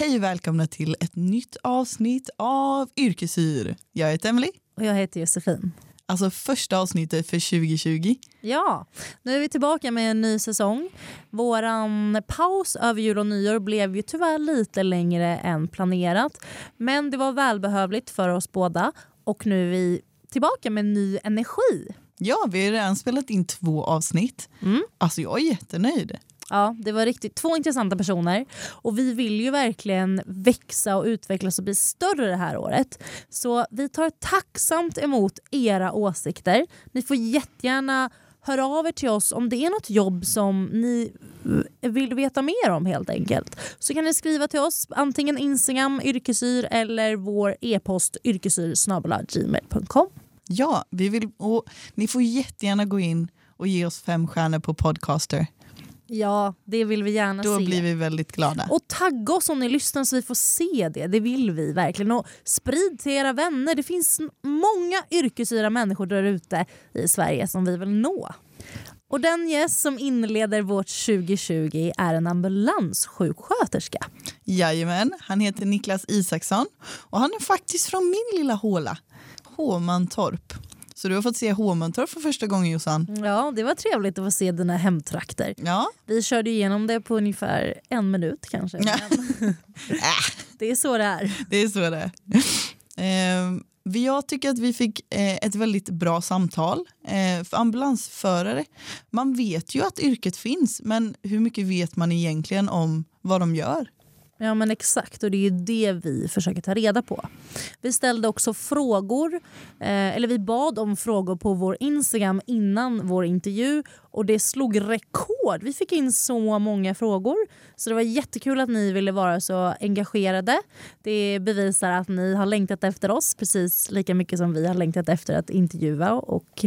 Hej och välkomna till ett nytt avsnitt av Yrkesyr. Jag heter Emily. Och jag heter Josefin. Alltså första avsnittet för 2020. Ja, nu är vi tillbaka med en ny säsong. Våran paus över jul och nyår blev ju tyvärr lite längre än planerat. Men det var välbehövligt för oss båda och nu är vi tillbaka med ny energi. Ja, vi har redan spelat in två avsnitt. Mm. Alltså jag är jättenöjd. Ja, det var riktigt två intressanta personer och vi vill ju verkligen växa och utvecklas och bli större det här året. Så vi tar tacksamt emot era åsikter. Ni får jättegärna höra av er till oss om det är något jobb som ni vill veta mer om helt enkelt. Så kan ni skriva till oss antingen Instagram yrkesyr eller vår e-post yrkesyr.gmail.com. Ja, vi vill, och ni får jättegärna gå in och ge oss fem stjärnor på Podcaster. Ja, det vill vi gärna Då se. blir vi väldigt glada. Och tagga oss om ni lyssnar så vi får se det. Det vill vi verkligen. Och sprid till era vänner. Det finns många yrkesyra människor där ute i Sverige som vi vill nå. Och den gäst som inleder vårt 2020 är en ambulanssjuksköterska. Jajamän, han heter Niklas Isaksson och han är faktiskt från min lilla håla, Håmantorp. Så du har fått se Håmantorp för första gången Jossan. Ja, det var trevligt att få se dina hemtrakter. Ja, Vi körde igenom det på ungefär en minut kanske. Ja. Men det är så det är. det är så det är. Eh, jag tycker att vi fick eh, ett väldigt bra samtal. Eh, för ambulansförare, man vet ju att yrket finns men hur mycket vet man egentligen om vad de gör? Ja men exakt och det är ju det vi försöker ta reda på. Vi ställde också frågor, eh, eller vi bad om frågor på vår Instagram innan vår intervju och det slog rekord. Vi fick in så många frågor så det var jättekul att ni ville vara så engagerade. Det bevisar att ni har längtat efter oss precis lika mycket som vi har längtat efter att intervjua och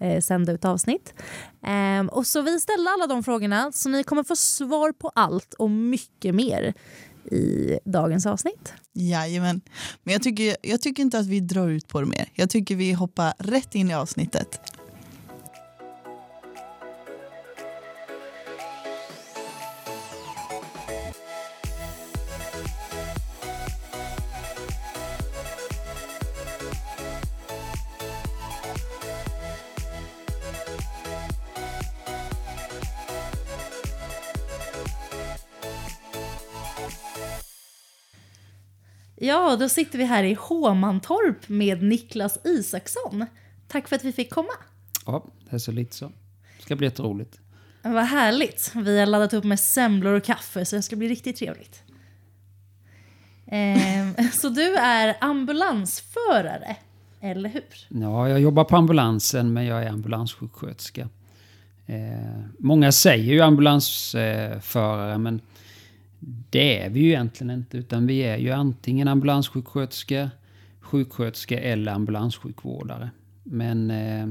eh, sända ut avsnitt. Eh, och så vi ställde alla de frågorna så ni kommer få svar på allt och mycket mer i dagens avsnitt. Jajamän. Men jag tycker, jag tycker inte att vi drar ut på det mer. Jag tycker vi hoppar rätt in i avsnittet. Ja, då sitter vi här i Håmantorp med Niklas Isaksson. Tack för att vi fick komma. Ja, det är så lite så. Det ska bli jätteroligt. Vad härligt. Vi har laddat upp med semlor och kaffe så det ska bli riktigt trevligt. Ehm, så du är ambulansförare, eller hur? Ja, jag jobbar på ambulansen, men jag är ambulanssjuksköterska. Eh, många säger ju ambulansförare, eh, men det är vi ju egentligen inte. Utan vi är ju antingen ambulanssjuksköterska, sjuksköterska eller ambulanssjukvårdare. Men eh,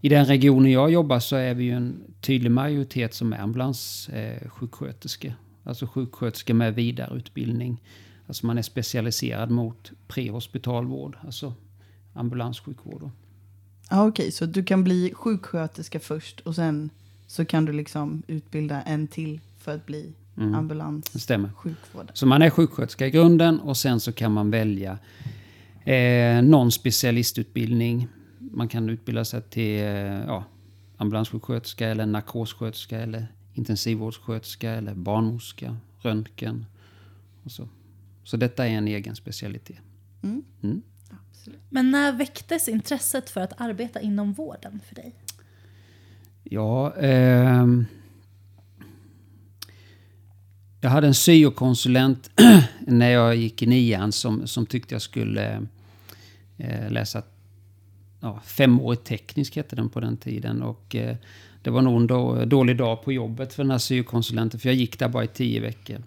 i den regionen jag jobbar så är vi ju en tydlig majoritet som är ambulanssjuksköterska. Alltså sjuksköterska med vidareutbildning. Alltså man är specialiserad mot prehospitalvård, alltså ambulanssjukvård. då. Ja, Okej, så du kan bli sjuksköterska först och sen så kan du liksom utbilda en till för att bli Mm. Det stämmer. ambulanssjukvårdare. Så man är sjuksköterska i grunden och sen så kan man välja eh, någon specialistutbildning. Man kan utbilda sig till eh, ja, ambulanssjuksköterska eller narkossköterska eller intensivvårdssköterska eller barnmorska, röntgen och så. Så detta är en egen specialitet. Mm. Mm. Absolut. Men när väcktes intresset för att arbeta inom vården för dig? Ja, ehm, jag hade en syokonsulent när jag gick i nian som, som tyckte jag skulle eh, läsa ja, femårig teknisk hette den på den tiden. Och, eh, det var nog en då, dålig dag på jobbet för den här syokonsulenten för jag gick där bara i tio veckor.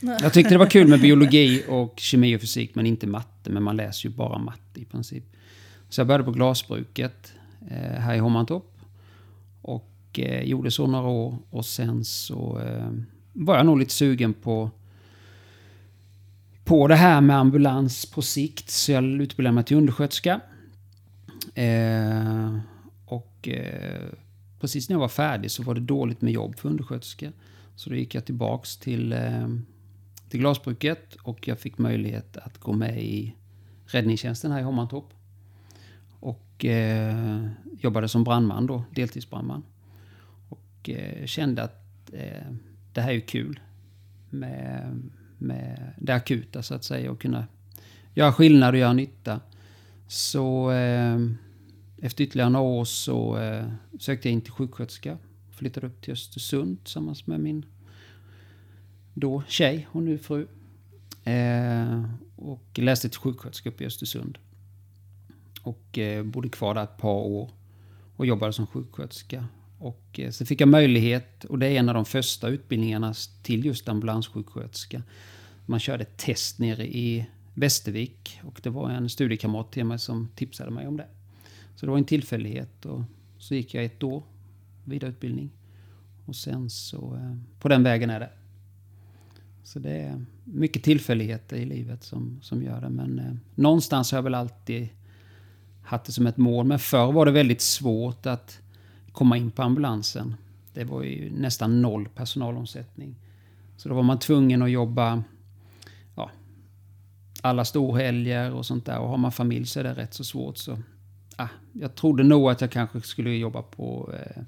Jag tyckte det var kul med biologi och kemi och fysik men inte matte. Men man läser ju bara matte i princip. Så jag började på glasbruket eh, här i Hommantorp. Och eh, gjorde så några år. Och sen så eh, var jag nog lite sugen på på det här med ambulans på sikt. Så jag utbildade mig till undersköterska. Eh, och eh, precis när jag var färdig så var det dåligt med jobb för undersköterska. Så då gick jag tillbaks till, eh, till glasbruket och jag fick möjlighet att gå med i räddningstjänsten här i Hommantorp. Och eh, jobbade som brandman då, deltidsbrandman. Och eh, kände att eh, det här är ju kul. Med, med det akuta så att säga och kunna göra skillnad och göra nytta. Så eh, efter ytterligare några år så eh, sökte jag in till sjuksköterska. Flyttade upp till Östersund tillsammans med min då tjej och nu fru. Eh, och läste till sjuksköterska uppe i Östersund. Och eh, bodde kvar där ett par år och jobbade som sjuksköterska. Och eh, så fick jag möjlighet, och det är en av de första utbildningarna till just ambulanssjuksköterska. Man körde ett test nere i Västervik och det var en studiekamrat till mig som tipsade mig om det. Så det var en tillfällighet och så gick jag ett år vidareutbildning. Och sen så, eh, på den vägen är det. Så det är mycket tillfälligheter i livet som, som gör det. Men eh, någonstans har jag väl alltid haft det som ett mål. Men förr var det väldigt svårt att komma in på ambulansen. Det var ju nästan noll personalomsättning. Så då var man tvungen att jobba ja, alla storhelger och sånt där. Och har man familj så är det rätt så svårt. Så, ah, jag trodde nog att jag kanske skulle jobba på eh,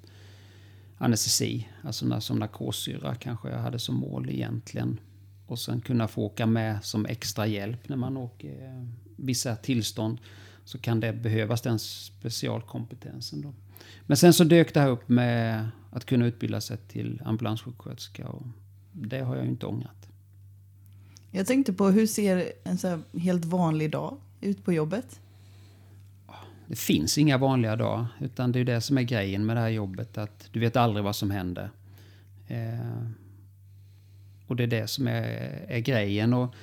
anestesi, alltså som narkossyra kanske jag hade som mål egentligen. Och sen kunna få åka med som extra hjälp när man åker eh, vissa tillstånd. Så kan det behövas den specialkompetensen. Då. Men sen så dök det här upp med att kunna utbilda sig till ambulanssjuksköterska. Och det har jag ju inte ångrat. Jag tänkte på hur ser en så helt vanlig dag ut på jobbet? Det finns inga vanliga dagar. Utan det är det som är grejen med det här jobbet. Att du vet aldrig vad som händer. Eh, och det är det som är, är grejen. Och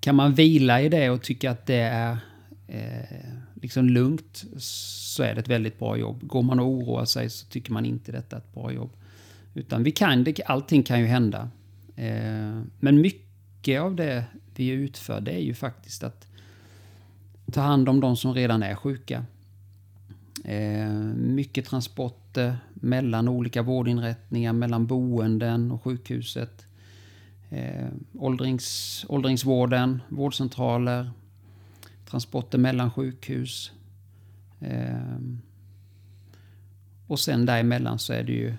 kan man vila i det och tycka att det är eh, liksom lugnt så är det ett väldigt bra jobb. Går man och oroar sig så tycker man inte detta är ett bra jobb. Utan vi kan, det, allting kan ju hända. Eh, men mycket av det vi utför det är ju faktiskt att ta hand om de som redan är sjuka. Eh, mycket transporter mellan olika vårdinrättningar, mellan boenden och sjukhuset eh, åldrings, åldringsvården, vårdcentraler, transporter mellan sjukhus. Eh, och sen däremellan så är det ju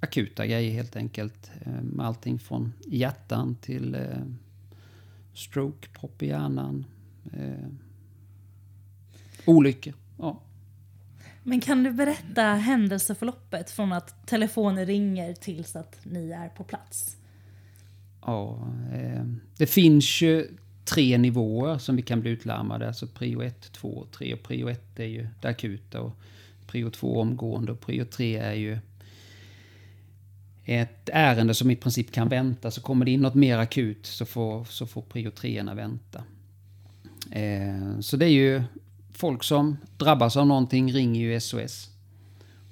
akuta grejer helt enkelt. Eh, med allting från hjärtan till eh, stroke, propp i hjärnan. Eh, olyckor. Ja. Men kan du berätta händelseförloppet från att telefonen ringer tills att ni är på plats? Ja, eh, det finns ju tre nivåer som vi kan bli utlarmade. Alltså prio 1, 2 och 3. Och prio 1 är ju det akuta och prio 2 omgående och prio 3 är ju ett ärende som i princip kan vänta. Så kommer det in något mer akut så får, så får prio 3 vänta. Eh, så det är ju folk som drabbas av någonting ringer ju SOS.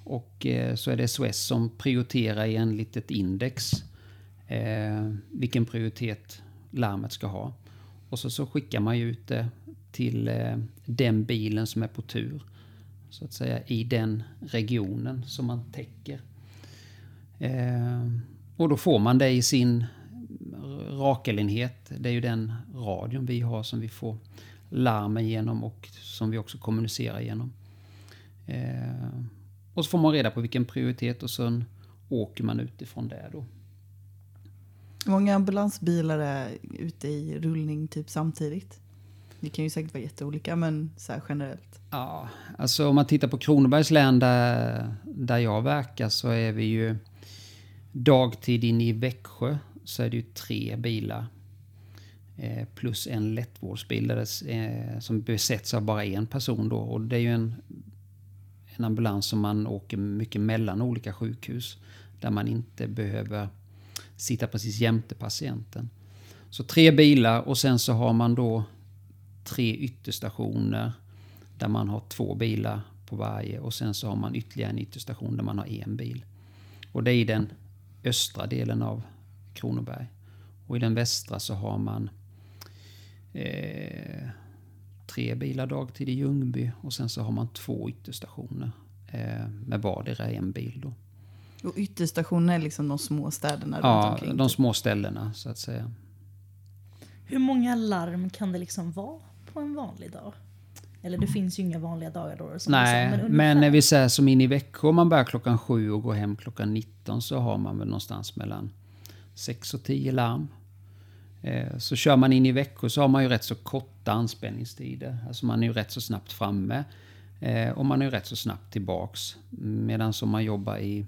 Och eh, så är det SOS som prioriterar i en litet index eh, vilken prioritet larmet ska ha. Och så, så skickar man ut det till eh, den bilen som är på tur. Så att säga i den regionen som man täcker. Eh, och då får man det i sin rakelenhet. Det är ju den radion vi har som vi får larmen genom och som vi också kommunicerar genom. Eh, och så får man reda på vilken prioritet och sen åker man utifrån det då. Hur många ambulansbilar är ute i rullning typ samtidigt? Det kan ju säkert vara jätteolika, men så här generellt. Ja, alltså om man tittar på Kronobergs län där, där jag verkar så är vi ju dagtid in i Växjö så är det ju tre bilar. Eh, plus en lättvårdsbil där eh, som besätts av bara en person då. Och det är ju en, en ambulans som man åker mycket mellan olika sjukhus. Där man inte behöver sitta precis jämte patienten. Så tre bilar och sen så har man då tre ytterstationer där man har två bilar på varje och sen så har man ytterligare en ytterstation där man har en bil. Och det är i den östra delen av Kronoberg. Och i den västra så har man eh, tre bilar dagtid i Ljungby och sen så har man två ytterstationer eh, med vardera en bil. Då. Och ytterstationerna är liksom de små städerna ja, runt omkring? Ja, de små ställena så att säga. Hur många larm kan det liksom vara på en vanlig dag? Eller det finns ju inga vanliga dagar då. Som Nej, men, ungefär. när vi säger som in i Växjö, om man börjar klockan sju och går hem klockan 19 så har man väl någonstans mellan 6 och 10 larm. Eh, Så kör man in i Växjö så har man ju rätt så korta anspänningstider. Alltså man är ju rätt så snabbt framme. eh, Och man är ju rätt så snabbt tillbaks. Medan om man jobbar i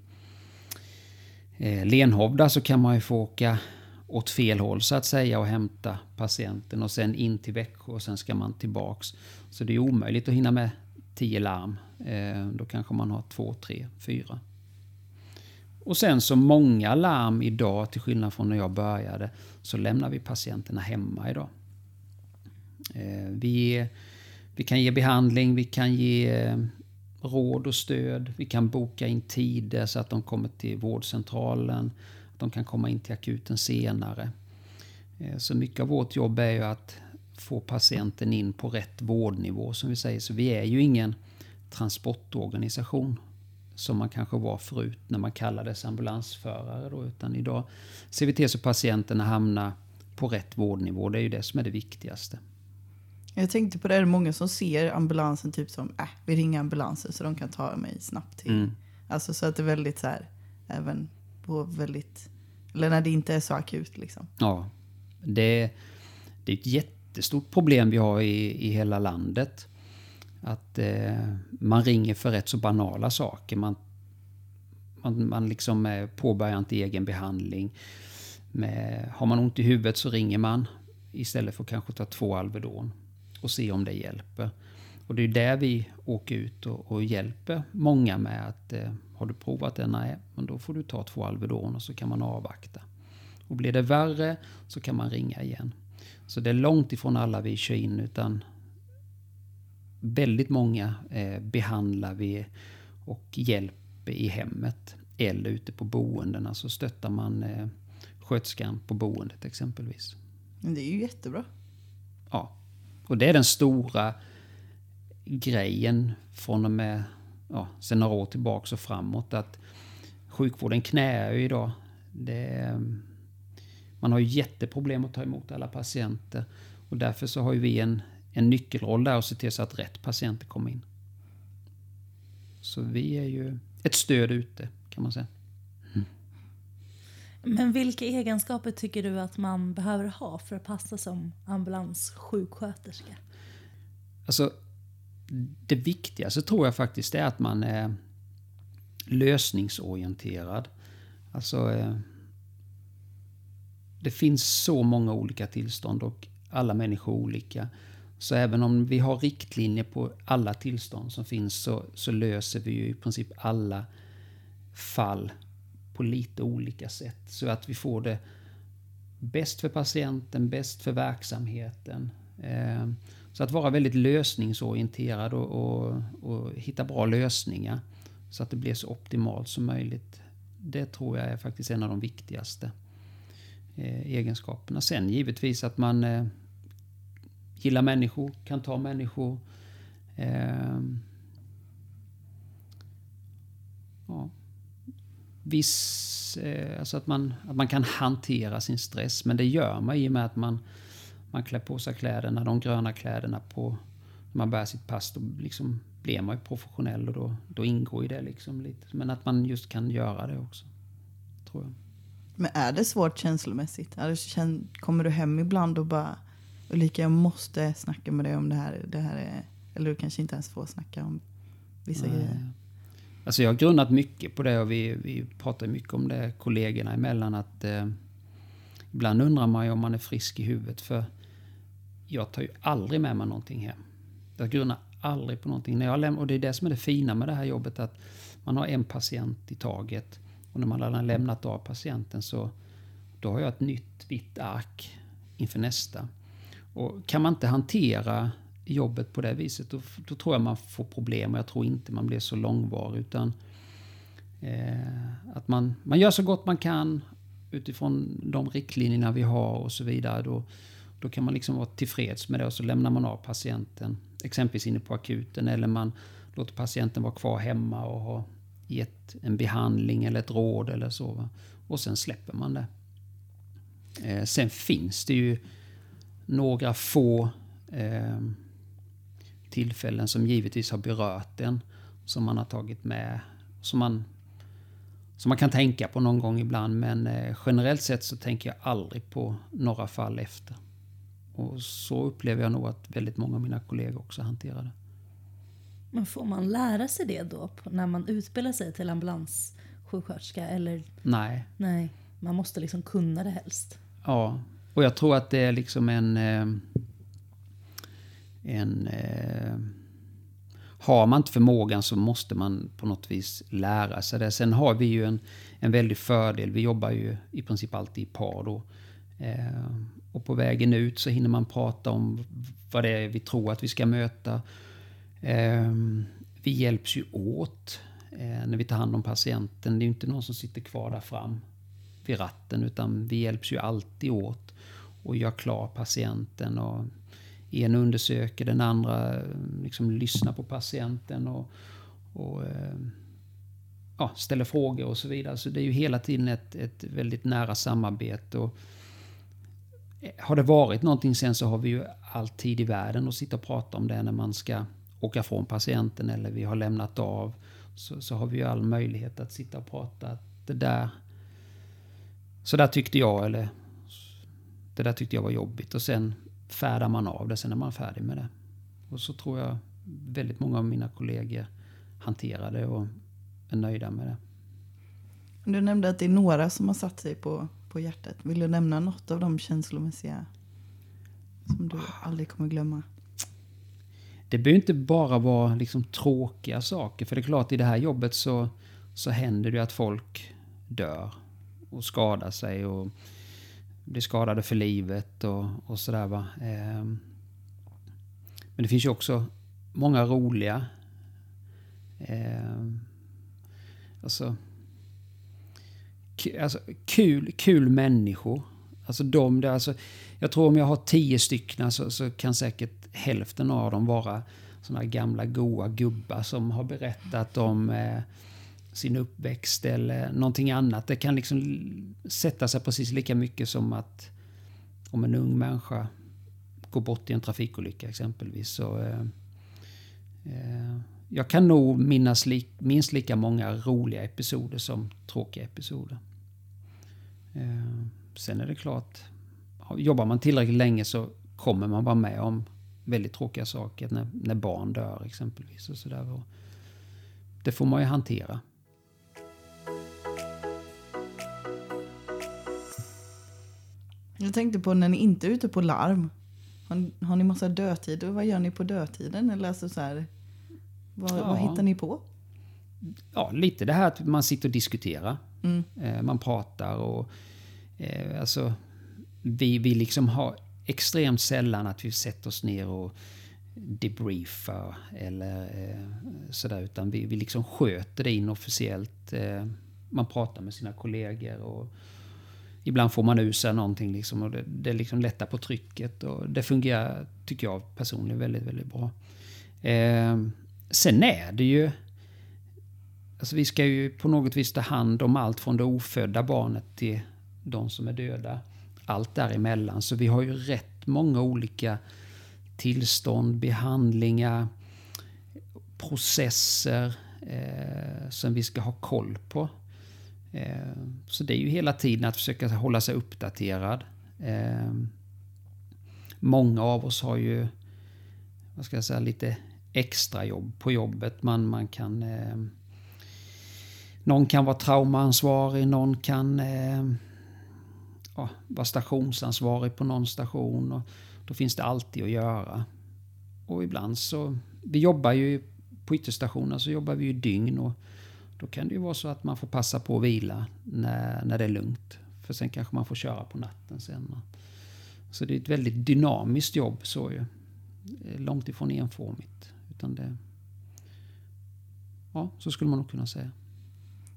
eh, Lenhovda så kan man ju få åka åt fel håll så att säga och hämta patienten och sen in till Växjö och sen ska man tillbaks. Så det är omöjligt att hinna med 10 larm. Eh, Då kanske man har två, tre, fyra. Och sen så många larm idag, till skillnad från när jag började, så lämnar vi patienterna hemma idag. Eh, Vi, vi kan ge behandling, vi kan ge eh, råd och stöd, vi kan boka in tider så att de kommer till vårdcentralen, att de kan komma in till akuten senare. Eh, så mycket av vårt jobb är ju att få patienten in på rätt vårdnivå som vi säger. Så vi är ju ingen transportorganisation som man kanske var förut när man kallades ambulansförare. Då, utan idag ser vi till så patienterna hamnar på rätt vårdnivå. Det är ju det som är det viktigaste. Jag tänkte på det, är det många som ser ambulansen typ som, äh, vi ringer ambulansen så de kan ta mig snabbt till. Mm. Alltså så att det är väldigt så här, även på väldigt, eller när det inte är så akut liksom. Ja, det, det är ett jättestort problem vi har i, i hela landet. Att eh, man ringer för rätt så banala saker. Man, man, man liksom eh, påbörjar inte egen behandling. Med, har man ont i huvudet så ringer man istället för att kanske ta två Alvedon och se om det hjälper. Och det är där vi åker ut och, och hjälper många med att eh, har du provat det? Nej, men då får du ta två Alvedon och så kan man avvakta. Och blir det värre så kan man ringa igen. Så det är långt ifrån alla vi kör in utan väldigt många eh, behandlar vi och hjälper i hemmet eller ute på boendena så stöttar man eh, sköterskan på boendet exempelvis. Men det är ju jättebra. Ja. Och det är den stora grejen från och med ja, sen några år tillbaka och framåt. Att sjukvården knäar ju idag. Det är, man har ju jätteproblem att ta emot alla patienter. Och därför så har ju vi en, en nyckelroll där och se till så att rätt patienter kommer in. Så vi är ju ett stöd ute kan man säga. Men vilka egenskaper tycker du att man behöver ha för att passa som ambulanssjuksköterska? Alltså, det viktigaste tror jag faktiskt är att man är lösningsorienterad. Alltså, eh, det finns så många olika tillstånd och alla människor är olika. Så även om vi har riktlinjer på alla tillstånd som finns så, så löser vi ju i princip alla fall på lite olika sätt. Så att vi får det bäst för patienten, bäst för verksamheten. Ehm, så att vara väldigt lösningsorienterad och, och, och hitta bra lösningar så att det blir så optimalt som möjligt. Det tror jag är faktiskt en av de viktigaste eh, egenskaperna. Sen givetvis att man eh, gillar människor, kan ta människor. Ehm, ja. Viss, eh, alltså att man, att man kan hantera sin stress, men det gör man i och med att man man klär på sig kläderna, de gröna kläderna på när man bär sitt pass. Då liksom blir man ju professionell och då, då ingår ju det liksom lite. Men att man just kan göra det också. Tror jag. Men är det svårt känslomässigt? Känn- Kommer du hem ibland och bara Ulrika jag måste snacka med dig om det här. Det här är, eller du kanske inte ens får snacka om vissa Nej. grejer. Alltså jag har grunnat mycket på det och vi, vi pratar mycket om det kollegorna emellan. Att, eh, ibland undrar man ju om man är frisk i huvudet. För jag tar ju aldrig med mig någonting hem. Jag grunnar aldrig på någonting. När jag läm- och det är det som är det fina med det här jobbet. Att man har en patient i taget. Och när man har lämnat av patienten så då har jag ett nytt vitt ark inför nästa. Och kan man inte hantera jobbet på det viset då, då tror jag man får problem. Och jag tror inte man blir så långvarig. Utan eh, att man, man gör så gott man kan utifrån de riktlinjerna vi har och så vidare. Då, då kan man liksom vara tillfreds med det och så lämnar man av patienten. Exempelvis inne på akuten eller man låter patienten vara kvar hemma och ha gett en behandling eller ett råd eller så. Va? Och sen släpper man det. Eh, sen finns det ju några få eh, tillfällen som givetvis har berört en. Som man har tagit med. Som man, som man kan tänka på någon gång ibland. Men eh, generellt sett så tänker jag aldrig på några fall efter. Och så upplever jag nog att väldigt många av mina kollegor också hanterar det. Men får man lära sig det då när man utbildar sig till ambulanssjuksköterska? Eller? Nej. Nej, man måste liksom kunna det helst. Ja, och jag tror att det är liksom en... En eh, har man inte förmågan så måste man på något vis lära sig det. Sen har vi ju en, en väldig fördel. Vi jobbar ju i princip alltid i par då. Eh, och på vägen ut så hinner man prata om vad det är vi tror att vi ska möta. Eh, vi hjälps ju åt eh, när vi tar hand om patienten. Det är ju inte någon som sitter kvar där fram vid ratten utan vi hjälps ju alltid åt och gör klar patienten. Och en undersöker, den andra eh, liksom lyssnar på patienten och, och eh, ja, ställer frågor och så vidare. Så det är ju hela tiden ett, ett väldigt nära samarbete. Och eh, har det varit någonting sen så har vi ju all tid i världen att sitta och prata om det när man ska åka från patienten eller vi har lämnat av. Så, så har vi ju all möjlighet att sitta och prata. Det där, så där tyckte jag, eller det där tyckte jag var jobbigt. Och sen färdar man av det, sen är man färdig med det. Och så tror jag väldigt många av mina kollegor hanterar det och är nöjda med det. Du nämnde att det är några som har satt sig på, på hjärtat. Vill du nämna något av de känslomässiga som du aldrig kommer glömma? Det behöver inte bara vara liksom tråkiga saker. För det är klart, i det här jobbet så, så händer det att folk dör och skadar sig och blir skadade för livet och, och sådär. Va? Eh, men det finns ju också många roliga eh, alltså, alltså, kul, kul människor. Alltså de där, alltså, jag tror om jag har tio stycken så, så kan säkert hälften av dem vara såna gamla goa gubbar som har berättat om eh, sin uppväxt eller någonting annat. Det kan liksom sätta sig precis lika mycket som att om en ung människa går bort i en trafikolycka exempelvis. Så, eh, eh, jag kan nog minnas li minst lika många roliga episoder som tråkiga episoder. Eh, sen är det klart, jobbar man tillräckligt länge så kommer man vara med om väldigt tråkiga saker när, när barn dör exempelvis. Och så där. Och det får man ju hantera. Jag tänkte på när ni inte är ute på larm. Har, har ni massa dödtid? Och vad gör ni på dödtiden? Eller alltså så här, vad, ja. vad hittar ni på? Ja, lite det här att man sitter och diskuterar. Mm. Eh, man pratar och eh, alltså vi, vi liksom har extremt sällan att vi sätter oss ner och debriefar eller eh, sådär. Utan vi, vi liksom sköter det inofficiellt. Eh, man pratar med sina kollegor och ibland får man ur sig någonting liksom och det, det liksom lättar på trycket. Och det fungerar, tycker jag personligen, väldigt, väldigt bra. Eh, sen är det ju... Alltså vi ska ju på något vis ta hand om allt från det ofödda barnet till de som är döda. Allt däremellan. Så vi har ju rätt många olika tillstånd, behandlingar, processer eh, som vi ska ha koll på. Eh, så det är ju hela tiden att försöka hålla sig uppdaterad. Eh, många av oss har ju, vad ska jag säga, lite extra jobb på jobbet. Man, man kan... Eh, någon kan vara traumaansvarig, någon kan ja, vara stationsansvarig på någon station. Och då finns det alltid att göra. Och ibland så... Vi jobbar ju på ytterstationen så jobbar vi ju dygn. Och då kan det ju vara så att man får passa på att vila när, när det är lugnt. För sen kanske man får köra på natten sen. Så det är ett väldigt dynamiskt jobb så ju. Långt ifrån enformigt. Utan det... Ja, så skulle man nog kunna säga.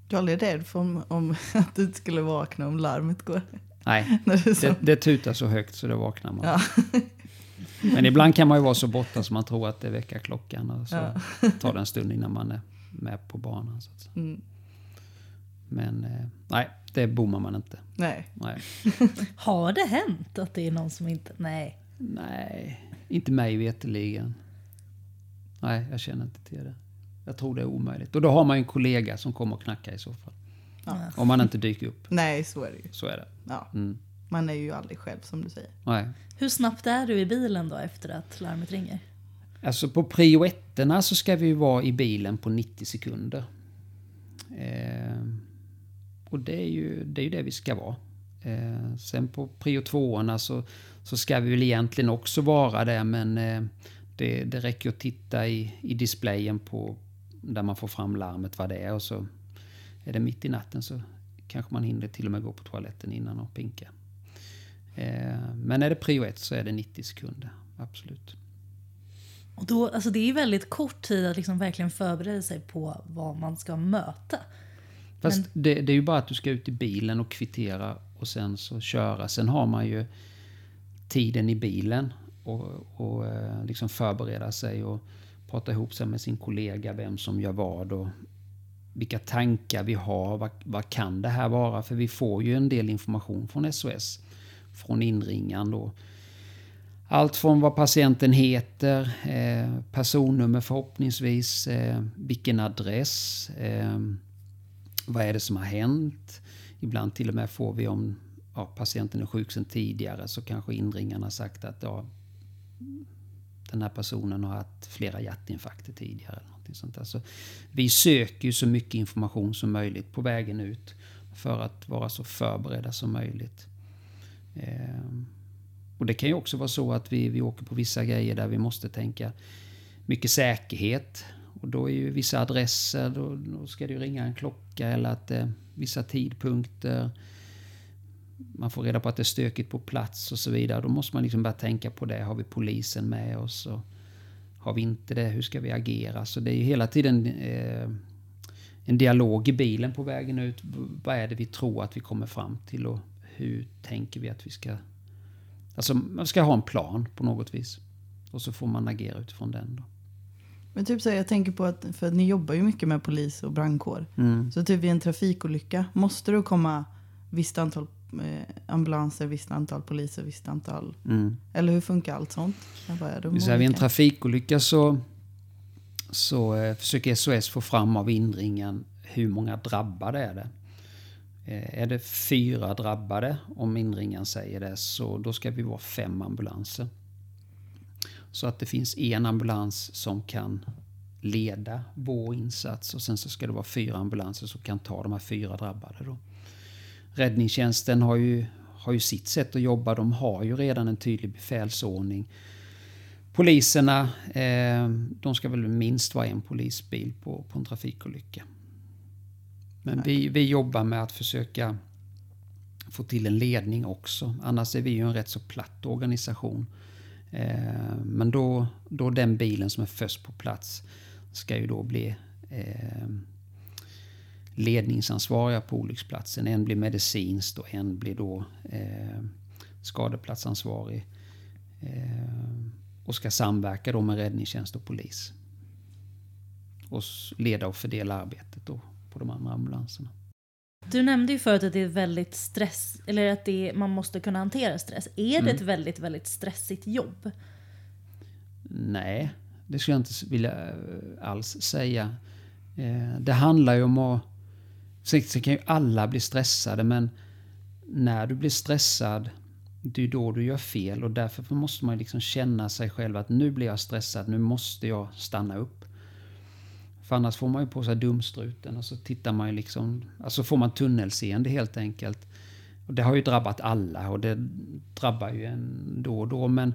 Du är aldrig rädd för om, om att du skulle vakna om larmet går? Nej, det, det tutar så högt så det vaknar man. Ja. Men ibland kan man ju vara så borta som man tror att det är väckarklockan. Och så ja. tar det en stund innan man är med på banan. Så att mm. Men eh, nej, det bommar man inte. Nej. nej. Har det hänt att det är någon som inte... Nej. Nej, inte mig veterligen. Nej, jag känner inte till det. Jag tror det är omöjligt. Och då har man ju en kollega som kommer och knackar i så fall. Ja. Om man inte dyker upp. Nej, så är det ju. Så är det. Ja. Mm. Man är ju aldrig själv som du säger. Nej. Hur snabbt är du i bilen då efter att larmet ringer? Alltså på prio ettorna så ska vi ju vara i bilen på 90 sekunder. Eh, och det är, ju, det är ju det vi ska vara. Eh, sen på prio tvåorna så, så ska vi väl egentligen också vara det men eh, det, det räcker att titta i, i displayen på där man får fram larmet vad det är och så är det mitt i natten så kanske man hinner till och med gå på toaletten innan och pinka. Eh, men är det prio ett så är det 90 sekunder, absolut. Och då, alltså det är väldigt kort tid att liksom verkligen förbereda sig på vad man ska möta. Fast det, det är ju bara att du ska ut i bilen och kvittera och sen så köra. Sen har man ju tiden i bilen och, och eh, liksom förbereda sig och prata ihop sig med sin kollega vem som gör vad och vilka tankar vi har. Vad, vad kan det här vara? För vi får ju en del information från SOS, från inringaren då. Allt från vad patienten heter, eh, personnummer förhoppningsvis, eh, vilken adress, eh, vad är det som har hänt? Ibland till och med får vi om ja, patienten är sjuk sedan tidigare så kanske inringaren har sagt att ja, den här personen har haft flera hjärtinfarkter tidigare. Eller någonting sånt där. Så vi söker ju så mycket information som möjligt på vägen ut för att vara så förberedda som möjligt. Eh, och det kan ju också vara så att vi, vi åker på vissa grejer där vi måste tänka mycket säkerhet. Och då är ju vissa adresser, då, då ska det ju ringa en klocka eller att eh, vissa tidpunkter. Man får reda på att det är stökigt på plats och så vidare. Då måste man liksom börja tänka på det. Har vi polisen med oss? Och har vi inte det, hur ska vi agera? Så det är ju hela tiden eh, en dialog i bilen på vägen ut. Vad är det vi tror att vi kommer fram till och hur tänker vi att vi ska... Alltså man ska ha en plan på något vis. Och så får man agera utifrån den. Då. Men typ så här, jag tänker på att, för att ni jobbar ju mycket med polis och brandkår. Mm. Så typ vid en trafikolycka, måste det komma visst antal eh, ambulanser, visst antal poliser, visst antal... Mm. Eller hur funkar allt sånt? Bara, är de Det vill säga, vid en trafikolycka så, så eh, försöker SOS få fram av inringen hur många drabbade är det. Eh, är det fyra drabbade, om inringen säger det, så då ska vi vara fem ambulanser. Så att det finns en ambulans som kan leda vår insats och sen så ska det vara fyra ambulanser som kan ta de här fyra drabbade. Då. Räddningstjänsten har ju, har ju sitt sätt att jobba. De har ju redan en tydlig befälsordning. Poliserna, eh, de ska väl minst vara en polisbil på, på en trafikolycka. Men vi, vi jobbar med att försöka få till en ledning också. Annars är vi ju en rätt så platt organisation. Eh, men då, då den bilen som är först på plats ska ju då bli eh, ledningsansvariga på olycksplatsen. En blir medicinskt och en blir då eh, skadeplatsansvarig. Eh, och ska samverka då med räddningstjänst och polis. Och leda och fördela arbetet då på de andra ambulanserna. Du nämnde ju förut att det är väldigt stress, eller att det är, man måste kunna hantera stress. Är Mm. det ett väldigt, väldigt stressigt jobb? Nej, det skulle jag inte vilja eh, alls säga. Eh, Det handlar ju om att... Sen sen kan ju alla bli stressade men när du blir stressad det är då du gör fel och därför måste man liksom känna sig själv att nu blir jag stressad, nu måste jag stanna upp. För annars får man ju på sig dumstruten och så tittar man ju liksom, alltså får man tunnelseende helt enkelt. Och det har ju drabbat alla och det drabbar ju en då och då men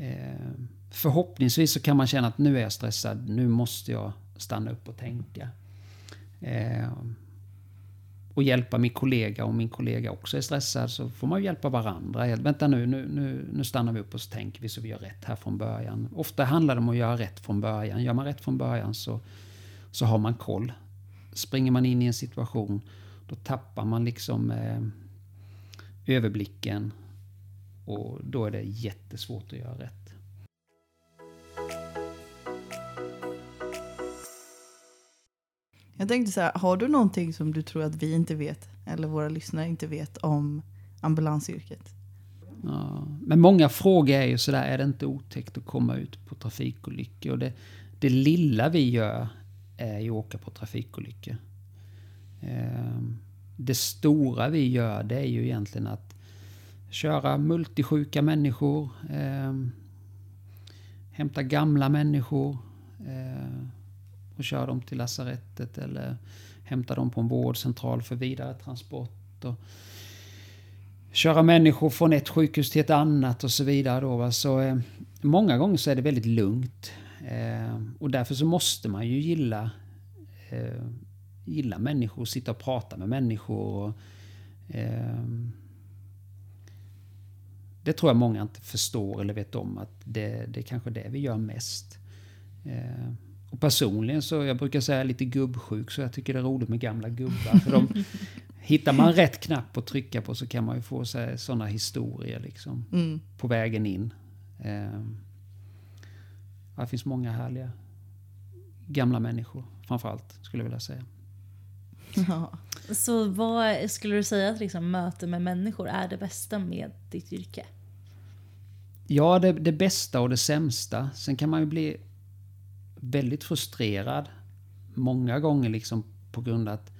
eh, förhoppningsvis så kan man känna att nu är jag stressad, nu måste jag stanna upp och tänka. Eh, och hjälpa min kollega om min kollega också är stressad så får man ju hjälpa varandra. Vänta nu, nu, nu, nu stannar vi upp och så tänker vi så vi gör rätt här från början. Ofta handlar det om att göra rätt från början. Gör man rätt från början så, så har man koll. Springer man in i en situation då tappar man liksom eh, överblicken och då är det jättesvårt att göra rätt. Jag tänkte så här, har du någonting som du tror att vi inte vet eller våra lyssnare inte vet om ambulansyrket? Ja, men många frågor är ju sådär, är det inte otäckt att komma ut på trafikolyckor? Och det, det lilla vi gör är ju att åka på trafikolyckor. Ehm, det stora vi gör det är ju egentligen att köra multisjuka människor, ehm, hämta gamla människor ehm, och köra dem till lasarettet eller hämta dem på en vårdcentral för vidare transport. Och köra människor från ett sjukhus till ett annat och så vidare. Då, va? Så, eh, många gånger så är det väldigt lugnt. Eh, och därför så måste man ju gilla, eh, gilla människor, sitta och prata med människor. Och, eh, det tror jag många inte förstår eller vet om att det, det är kanske det vi gör mest. Eh, och personligen så, jag brukar säga lite gubbsjuk, så jag tycker det är roligt med gamla gubbar. För de, hittar man rätt knapp att trycka på så kan man ju få sådana historier liksom, mm. på vägen in. Eh, det finns många härliga gamla människor, framförallt, skulle jag vilja säga. Ja. Så vad skulle du säga att liksom, möte med människor är det bästa med ditt yrke? Ja, det, det bästa och det sämsta. Sen kan man ju bli väldigt frustrerad många gånger liksom på grund av att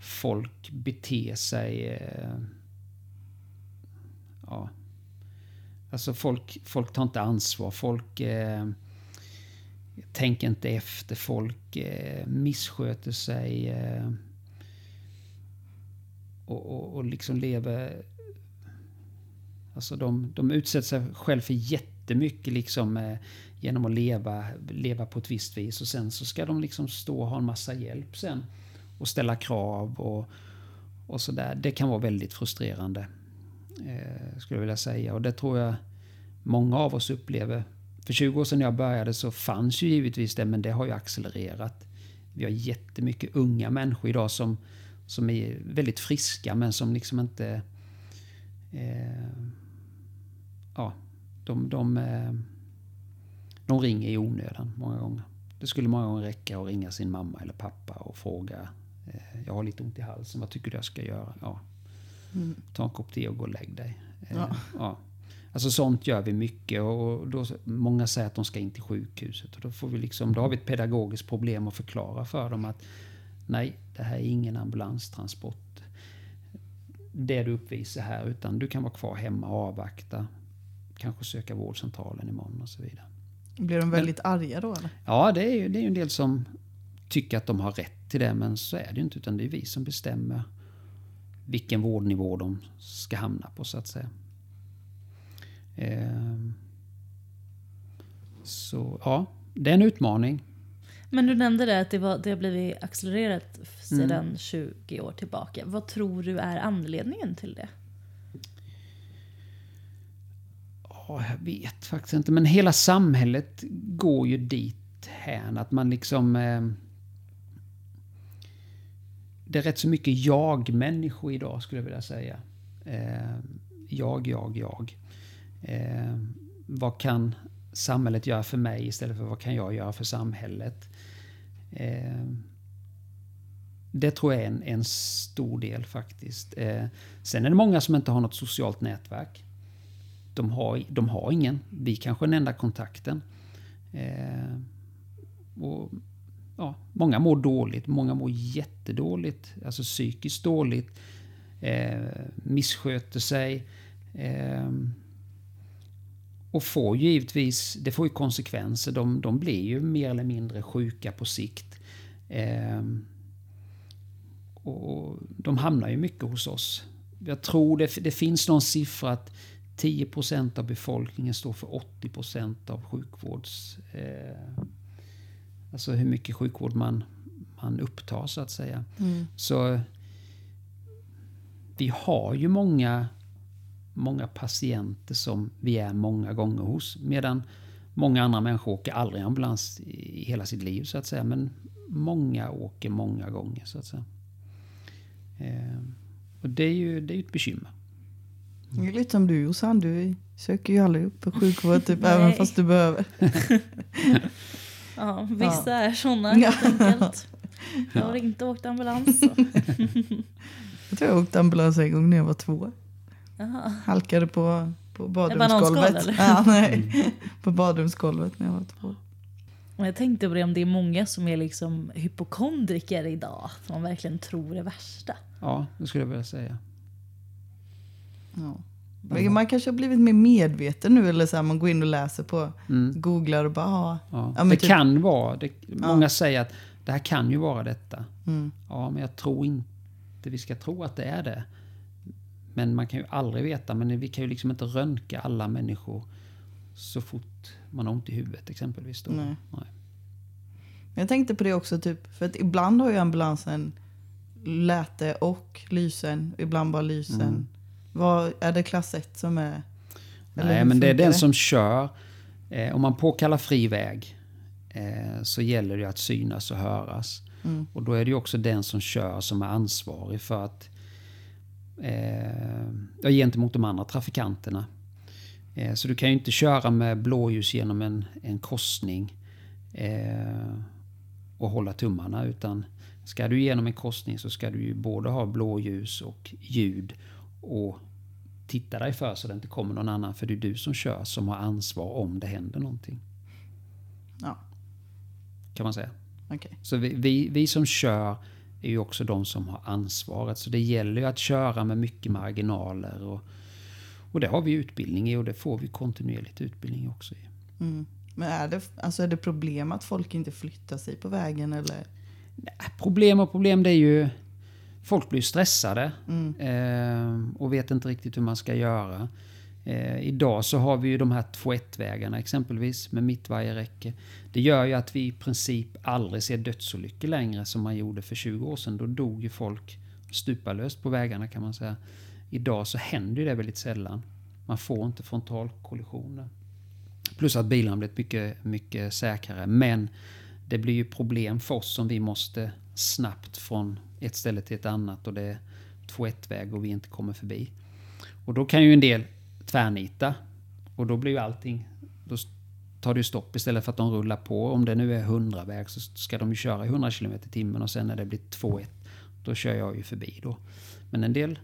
folk beter sig... Eh, ja. Alltså folk, folk tar inte ansvar. Folk eh, tänker inte efter. Folk eh, missköter sig. Eh, och, och, och liksom lever... Alltså de, de utsätter sig själv för jättemycket liksom, eh, genom att leva, leva på ett visst vis. Och sen så ska de liksom stå och ha en massa hjälp sen. Och ställa krav och, och sådär. Det kan vara väldigt frustrerande. Eh, skulle jag vilja säga. Och det tror jag många av oss upplever. För 20 år sedan när jag började så fanns ju givetvis det, men det har ju accelererat. Vi har jättemycket unga människor idag som, som är väldigt friska men som liksom inte... Eh, ja, de, de, eh, de ringer i onödan många gånger. Det skulle många gånger räcka att ringa sin mamma eller pappa och fråga eh, Jag har lite ont i halsen, vad tycker du jag ska göra? Ja. Mm. Ta en kopp te och gå och lägg dig. Eh, ja. ja. Alltså sånt gör vi mycket och då, många säger att de ska in till sjukhuset. Och då, får vi liksom, då har vi ett pedagogiskt problem att förklara för dem att nej, det här är ingen ambulanstransport. Det du uppvisar här, utan du kan vara kvar hemma och avvakta. Kanske söka vårdcentralen imorgon och så vidare. Blir de väldigt men, arga då? Eller? Ja, det är ju det är en del som tycker att de har rätt till det, men så är det ju inte. Utan det är vi som bestämmer vilken vårdnivå de ska hamna på, så att säga. Ehm, så ja, det är en utmaning. Men du nämnde det att det, var, det har blivit accelererat sedan mm. 20 år tillbaka. Vad tror du är anledningen till det? Ja, jag vet faktiskt inte. Men hela samhället går ju dit här att man liksom... Eh, det är rätt så mycket jag-människor idag skulle jag vilja säga. Eh, jag, jag, jag. Eh, vad kan samhället göra för mig istället för vad kan jag göra för samhället? Eh, det tror jag är en, en stor del faktiskt. Eh, sen är det många som inte har något socialt nätverk. De har, de har ingen. Vi kanske är den enda kontakten. Eh, och, ja, många mår dåligt, många mår jättedåligt, alltså psykiskt dåligt. Eh, missköter sig. Eh, och får ju givetvis, det får ju konsekvenser. De, de blir ju mer eller mindre sjuka på sikt. Eh, och de hamnar ju mycket hos oss. Jag tror det, det finns någon siffra att 10% av befolkningen står för 80% av sjukvårds... Eh, alltså hur mycket sjukvård man, man upptar så att säga. Mm. Så vi har ju många många patienter som vi är många gånger hos. Medan många andra människor åker aldrig ambulans i hela sitt liv så att säga. Men många åker många gånger så att säga. Eh, och det är ju det är ett bekymmer. Det är lite som du Jossan, du söker ju aldrig upp på sjukvård typ, även fast du behöver. ja, vissa ja. är sådana helt enkelt. Jag har inte åkt ambulans. jag tror jag åkte ambulans en gång när jag var två. Aha. Halkade på på badrumsgolvet. Ja, nej. På badrumsgolvet när jag var två. Jag tänkte på det om det är många som är liksom hypokondriker idag. Som man verkligen tror är värsta. Ja, det skulle jag vilja säga. Ja. Man kanske har blivit mer medveten nu eller så här, man går in och läser på, Mm. googlar och bara ah, Ja. Ja, det typ- kan vara, det, många säger att det här kan ju vara detta. mm, Ja, men jag tror inte vi ska tro att det är det. Men man kan ju aldrig veta, men vi kan ju liksom inte röntga alla människor så fort man har ont i huvudet exempelvis. Då. Nej. Nej. Jag tänkte på det också, typ, för att ibland har ju ambulansen läte och lysen, ibland bara lysen. Mm. Vad, är det klass 1 som är... Nej, men det är den som kör. Eh, om man påkallar fri väg eh, så gäller det att synas och höras. Mm. Och då är det ju också den som kör som är ansvarig för att eh, gentemot de andra trafikanterna. Eh, så du kan ju inte köra med blåljus genom en, en korsning eh, och hålla tummarna. Utan ska du igenom en korsning så ska du ju både ha blåljus och ljud. Och titta dig för så det inte kommer någon annan. För det är du som kör som har ansvar om det händer någonting. Ja, Kan man säga. okej. Så vi, vi, vi som kör är ju också de som har ansvaret. Så det gäller ju att köra med mycket marginaler. Och, och det har vi utbildning i och det får vi kontinuerligt utbildning också i. Mm. Men är det, alltså är det problem att folk inte flyttar sig på vägen eller? Problem och problem det är ju... Folk blir stressade Mm. eh, och vet inte riktigt hur man ska göra. Eh, idag så har vi ju de här 2-1-vägarna exempelvis med mittvajerräcke. Det gör ju att vi i princip aldrig ser dödsolyckor längre som man gjorde för 20 år sedan. Då dog ju folk stupalöst på vägarna kan man säga. Idag så händer ju det väldigt sällan. Man får inte frontalkollisioner. Plus att bilarna blivit mycket, mycket säkrare. Men det blir ju problem för oss om vi måste snabbt från ett ställe till ett annat och det är 2-1-väg och vi inte kommer förbi. Och då kan ju en del tvärnita och då blir ju allting... Då tar det ju stopp istället för att de rullar på. Om det nu är 100-väg så ska de ju köra i 100 km i timmen och sen när det blir 2-1 då kör jag ju förbi då. Men en del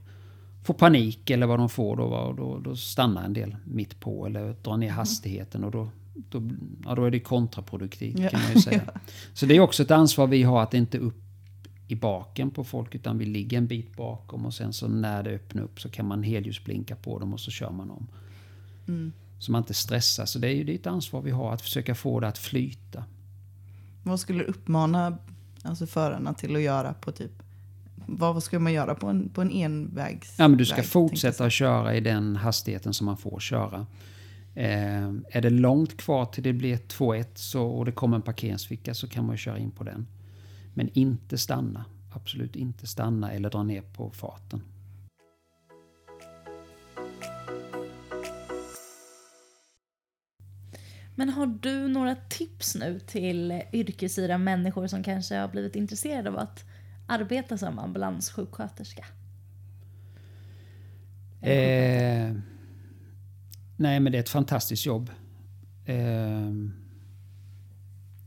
får panik eller vad de får då, och då, då stannar en del mitt på eller drar ner hastigheten och då, då, ja, då är det kontraproduktivt Ja. kan man ju säga. Så det är också ett ansvar vi har att inte upp i baken på folk utan vi ligger en bit bakom och sen så när det öppnar upp så kan man helljusblinka på dem och så kör man om. Mm. Så man inte stressar. Så det är ju det är ett ansvar vi har att försöka få det att flyta. Vad skulle du uppmana alltså förarna till att göra på typ vad ska man göra på en, på en envägs Ja, men du ska väg, fortsätta att köra i den hastigheten som man får köra. Eh, är det långt kvar till det blir 2-1 så, och det kommer en parkeringsficka så kan man köra in på den. Men inte stanna. Absolut inte stanna eller dra ner på farten. Men har du några tips nu till yrkesira människor som kanske har blivit intresserade av att arbeta som ambulanssjuksköterska? Eh, nej, men det är ett fantastiskt jobb. Eh,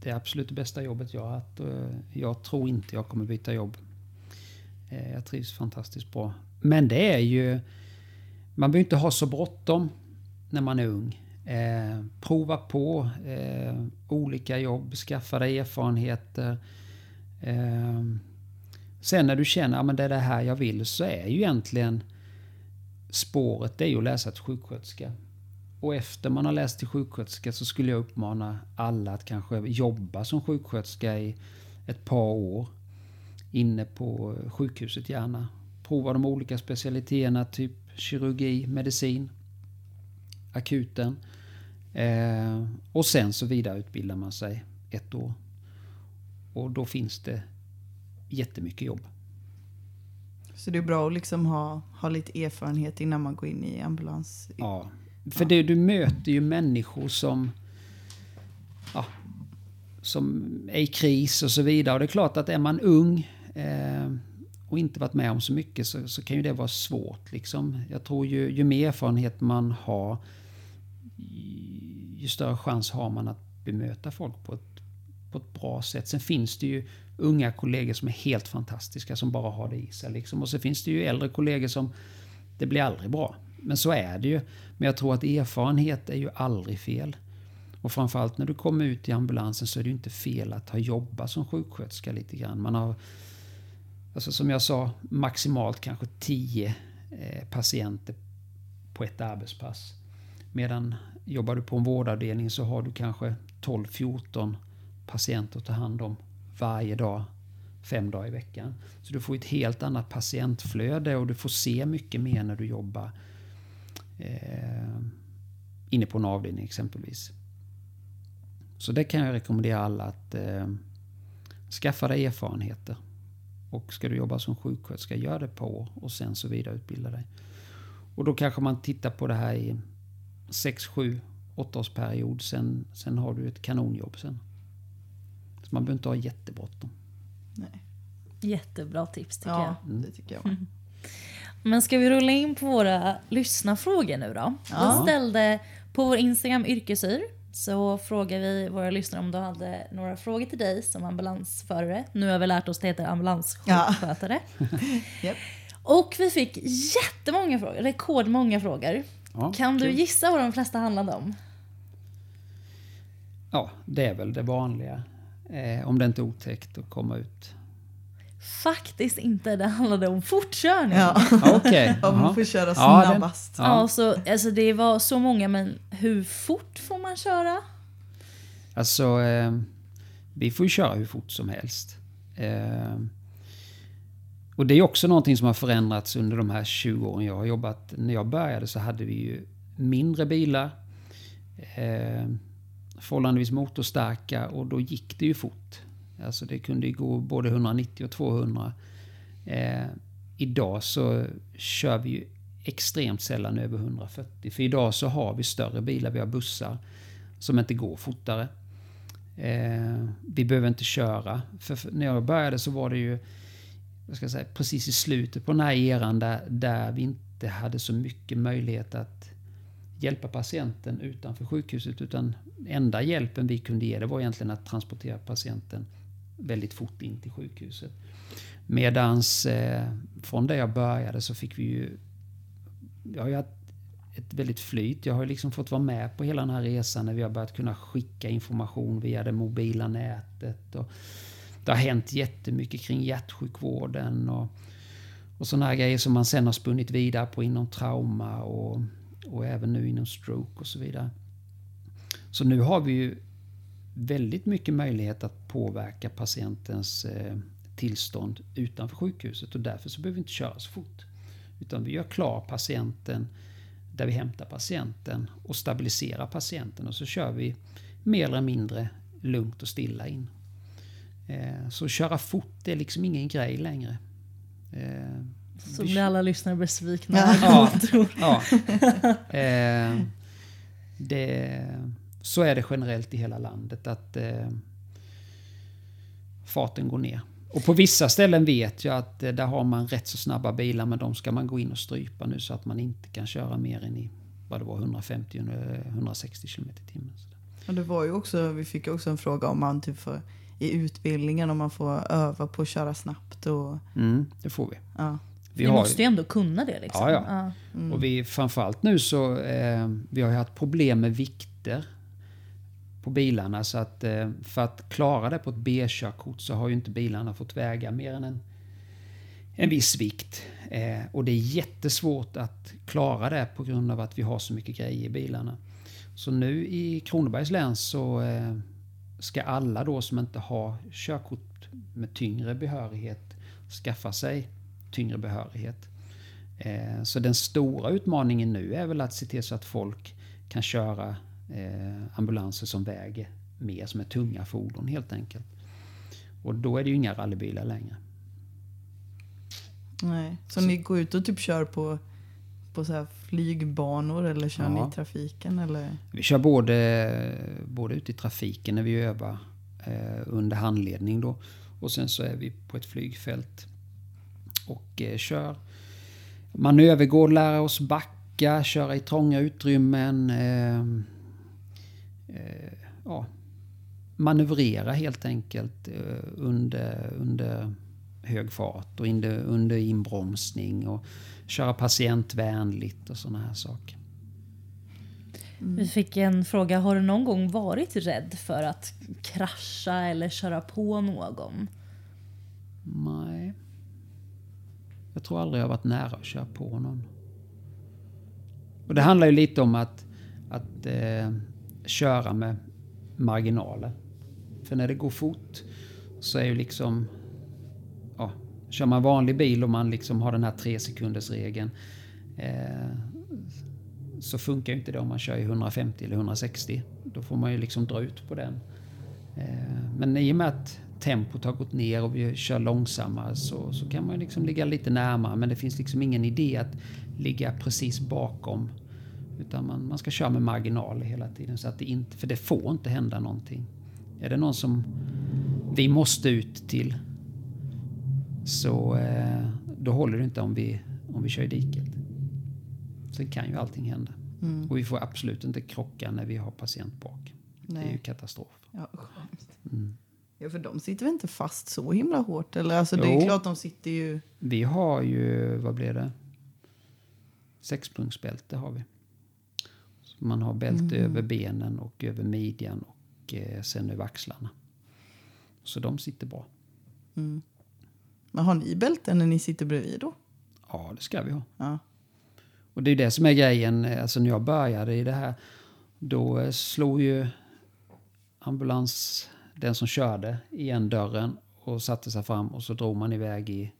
det är absolut det bästa jobbet jag har haft. Eh, jag tror inte jag kommer byta jobb. Eh, jag trivs fantastiskt bra. Men det är ju... Man behöver inte ha så bråttom när man är ung. Eh, prova på eh, olika jobb, skaffa dig erfarenheter. Eh, sen när du känner att ah, det är det här jag vill så är ju egentligen spåret det är ju att läsa till sjuksköterska. Och efter man har läst till sjuksköterska så skulle jag uppmana alla att kanske jobba som sjuksköterska i ett par år. Inne på sjukhuset gärna. Prova de olika specialiteterna, typ kirurgi, medicin, akuten. Eh, och sen så vidareutbildar man sig ett år. Och då finns det jättemycket jobb. Så det är bra att liksom ha, ha lite erfarenhet innan man går in i ambulans. Ja, för det, du möter ju människor som, ja, som är i kris och så vidare. Och det är klart att är man ung eh, och inte varit med om så mycket så, så kan ju det vara svårt. Liksom. Jag tror ju, ju mer erfarenhet man har ju större chans har man att bemöta folk på ett, på ett bra sätt. Sen finns det ju unga kollegor som är helt fantastiska som bara har det i sig. Liksom. Och så finns det ju äldre kollegor som det blir aldrig bra men så är det ju. Men jag tror att erfarenhet är ju aldrig fel. Och framförallt när du kommer ut i ambulansen så är det ju inte fel att ha jobbat som sjuksköterska lite grann. Man har, alltså som jag sa, maximalt kanske 10 eh, patienter på ett arbetspass. Medan jobbar du på en vårdavdelning så har du kanske 12-14 patienter att ta hand om varje dag, fem dagar i veckan. Så du får ett helt annat patientflöde och du får se mycket mer när du jobbar eh, inne på en avdelning exempelvis. Så det kan jag rekommendera alla att eh, skaffa dig erfarenheter. Och ska du jobba som sjuksköterska, gör det på år och sen så vidareutbilda dig. Och då kanske man tittar på det här i 6, 7, 8 års period. Sen, sen har du ett kanonjobb sen. Så man behöver inte ha jättebråttom. Nej. Jättebra tips tycker Ja, jag. det tycker jag med. Men ska vi rulla in på våra lyssnarfrågor nu då? Ja. Vi ställde på vår Instagram Yrkesyr så frågar vi våra lyssnare om de hade några frågor till dig som ambulansförare. Nu har vi lärt oss att det heter ambulanssjukskötare. Japp. Och vi fick jättemånga frågor, rekordmånga frågor. Ja, kan du kul. gissa vad de flesta handlade om? Ja, det är väl det vanliga. Eh, om det inte är otäckt att komma ut. Faktiskt inte, det handlade om fortkörning. Ja. Ja, Okej. Om jaha. man får köra Ja, den- snabbast. Ja, så, alltså det var så många, men hur fort får man köra? Alltså, eh, vi får ju köra hur fort som helst. Eh, och det är också någonting som har förändrats under de här 20 åren jag har jobbat. När jag började så hade vi ju mindre bilar. Eh, förhållandevis motorstarka och då gick det ju fort. Alltså det kunde ju gå både 190 och 200. Eh, idag så kör vi ju extremt sällan över 140. För idag så har vi större bilar, vi har bussar som inte går fortare. Eh, vi behöver inte köra. För, för när jag började så var det ju jag ska säga, precis i slutet på den här eran där, där vi inte hade så mycket möjlighet att hjälpa patienten utanför sjukhuset. Utan enda hjälpen vi kunde ge det var egentligen att transportera patienten väldigt fort in till sjukhuset. Medans eh, från det jag började så fick vi ju... Jag har ju haft ett väldigt flyt. Jag har ju liksom fått vara med på hela den här resan när vi har börjat kunna skicka information via det mobila nätet. Och det har hänt jättemycket kring hjärtsjukvården och, och sådana här grejer som man sen har spunnit vidare på inom trauma och, och även nu inom stroke och så vidare. Så nu har vi ju väldigt mycket möjlighet att påverka patientens eh, tillstånd utanför sjukhuset och därför så behöver vi inte köra så fort. Utan vi gör klar patienten där vi hämtar patienten och stabiliserar patienten och så kör vi mer eller mindre lugnt och stilla in. Eh, Så köra fort är liksom ingen grej längre. Eh, Så blir alla lyssnare besvikna. Ja. Ja. Eh, det, så är det generellt i hela landet att eh, farten går ner. Och på vissa ställen vet jag att eh, där har man rätt så snabba bilar men de ska man gå in och strypa nu så att man inte kan köra mer än i vad det var 150-160 km i timmen. Och det var ju också, vi fick också en fråga om man typ får, i utbildningen om man får öva på att köra snabbt. Och, Mm, det får vi. ja. Vi Vi har måste ju ändå kunna det. Liksom. Ja, ja. Mm. Och vi, framförallt nu så eh, vi har ju haft problem med vikter på bilarna. Så att eh, för att klara det på ett B-körkort så har ju inte bilarna fått väga mer än en, en viss vikt. Eh, och det är jättesvårt att klara det på grund av att vi har så mycket grejer i bilarna. Så nu i Kronobergs län så eh, ska alla då som inte har körkort med tyngre behörighet skaffa sig tyngre behörighet. Så den stora utmaningen nu är väl att se till så att folk kan köra eh, ambulanser som väger mer, som är tunga fordon helt enkelt. Och då är det ju inga rallybilar längre. Nej. Så, ni går ut och typ kör på, på så här flygbanor eller kör Ja. ni i trafiken? Eller? Vi kör både, både ute i trafiken när vi övar eh, under handledning då. Och sen så är vi på ett flygfält och eh, kör manövergård, lära oss backa, köra i trånga utrymmen. Eh, eh, ja, manövrera helt enkelt eh, under, under hög fart och under, under inbromsning och köra patientvänligt och sådana här saker. Vi fick en fråga, har du någon gång varit rädd för att krascha eller köra på någon? Nej. Jag tror aldrig jag varit nära att köra på någon. Och det handlar ju lite om att, att eh, köra med marginaler. För när det går fort så är ju liksom... Ja, kör man vanlig bil och man liksom har den här tre sekunders regeln eh, så funkar ju inte det om man kör i 150 eller 160. Då får man ju liksom dra ut på den. Eh, men i och med att tempot har gått ner och vi kör långsammare så, så kan man liksom ligga lite närmare. Men det finns liksom ingen idé att ligga precis bakom. Utan man, man ska köra med marginaler hela tiden. Så att det inte, för det får inte hända någonting. Är det någon som vi måste ut till så eh, då håller det inte om vi, om vi kör i diket. Sen kan ju allting hända. Mm. Och vi får absolut inte krocka när vi har patient bak. Det är ju Nej. katastrof. Ja. Mm. ja, för de sitter väl inte fast så himla hårt? Eller? Alltså, det är Jo. klart de sitter ju... Vi har ju, vad blir det? Sexpunktsbälte har vi. Man har bälte Mm. över benen och över midjan och eh, sen över axlarna. Så de sitter bra. Mm. Men har ni bälten när ni sitter bredvid då? Ja, det ska vi ha. Ja. Och det är det som är grejen. Alltså när jag började i det här, då eh, slog ju ambulans, den som körde, igen dörren och satte sig fram och så drog man iväg i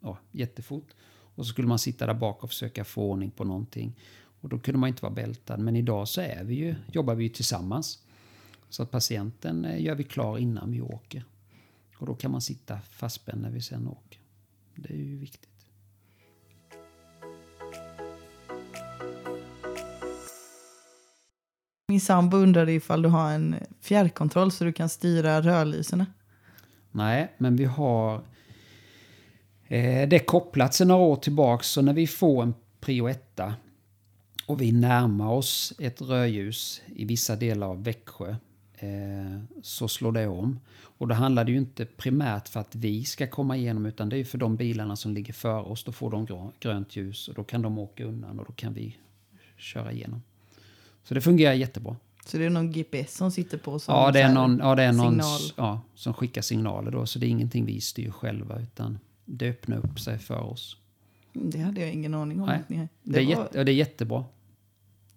ja, jättefort. Och så skulle man sitta där bak och försöka få ordning på någonting. Och då kunde man inte vara bältad. Men idag så är vi ju, jobbar vi ju tillsammans. Så att patienten eh, gör vi klar innan vi åker. Och då kan man sitta fastspänd när vi sen åker. Det är ju viktigt. Min sambo undrade ifall du har en fjärrkontroll så du kan styra rödlyserna. Nej, men vi har eh, det kopplat sedan några år tillbaks. Så när vi får en prio 1 och vi närmar oss ett rödljus i vissa delar av Växjö eh, så slår det om. Och då handlar det ju inte primärt för att vi ska komma igenom utan det är för de bilarna som ligger före oss. Då får de grönt ljus och då kan de åka undan och då kan vi köra igenom. Så det fungerar jättebra. Så det är någon GPS som sitter på som Ja, det är någon, ja, det är någon signal. ja, som skickar signaler då. Så det är ingenting vi styr själva utan det öppnar upp sig för oss. Det hade jag ingen aning om. Nej, det Det, är, var, jätte, det är jättebra.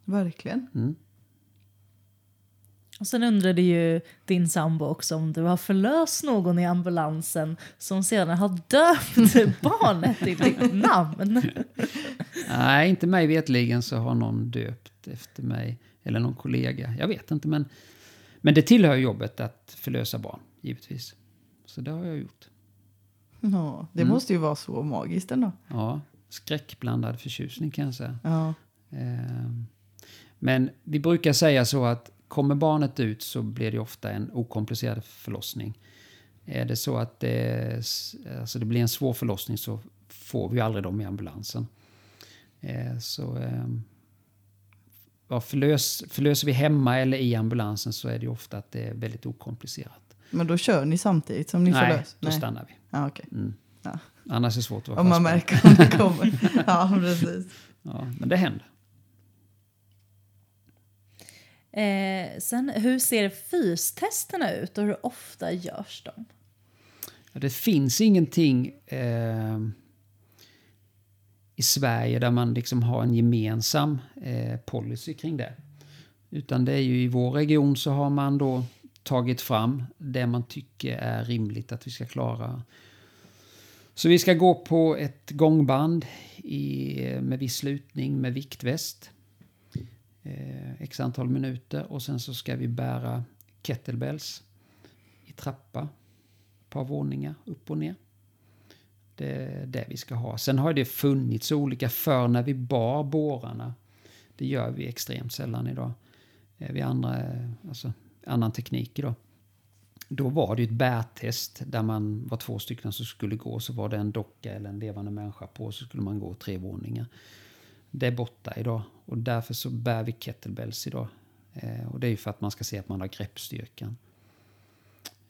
Verkligen. Mm. Och sen undrade ju din sambo också om du har förlöst någon i ambulansen som sedan har döpt barnet i ditt namn. Nej, inte mig vetligen så har någon döpt efter mig. Eller någon kollega. Jag vet inte men, men det tillhör jobbet att förlösa barn, givetvis. Så det har jag gjort. Ja, det Mm. måste ju vara så magiskt ändå. Ja, skräckblandad förtjusning kan jag säga. Ja. Ehm, Men vi brukar säga så att kommer barnet ut så blir det ofta en okomplicerad förlossning. Är det så att det, alltså det blir en svår förlossning så får vi aldrig dem i ambulansen. Eh, Så ehm, ja, förlös, förlöser vi hemma eller i ambulansen så är det ofta att det är väldigt okomplicerat. Men då kör ni samtidigt som ni Nej, förlös? då stannar vi. Ja, okej. Mm. Ja. Annars är det svårt att vara Om man märker om det kommer. ja, precis. Ja, men det händer. Eh, sen, hur ser fystesterna ut och hur ofta görs de? Det finns ingenting eh, i Sverige där man liksom har en gemensam eh, policy kring det. Utan det är ju i vår region så har man då tagit fram det man tycker är rimligt att vi ska klara. Så vi ska gå på ett gångband i, med viss slutning med viktväst. Eh, x antal minuter och sen så ska vi bära kettlebells i trappa ett par våningar upp och ner. Det är det vi ska ha. Sen har det funnits olika för när vi bar bårarna. Det gör vi extremt sällan idag. Eh, Vi andra, eh, alltså annan teknik idag. Då var det ett bärtest där man var två stycken som skulle gå. Så var det en docka eller en levande människa på så skulle man gå tre våningar. Det är borta idag och därför så bär vi kettlebells idag. Eh, och det är ju för att man ska se att man har greppstyrkan.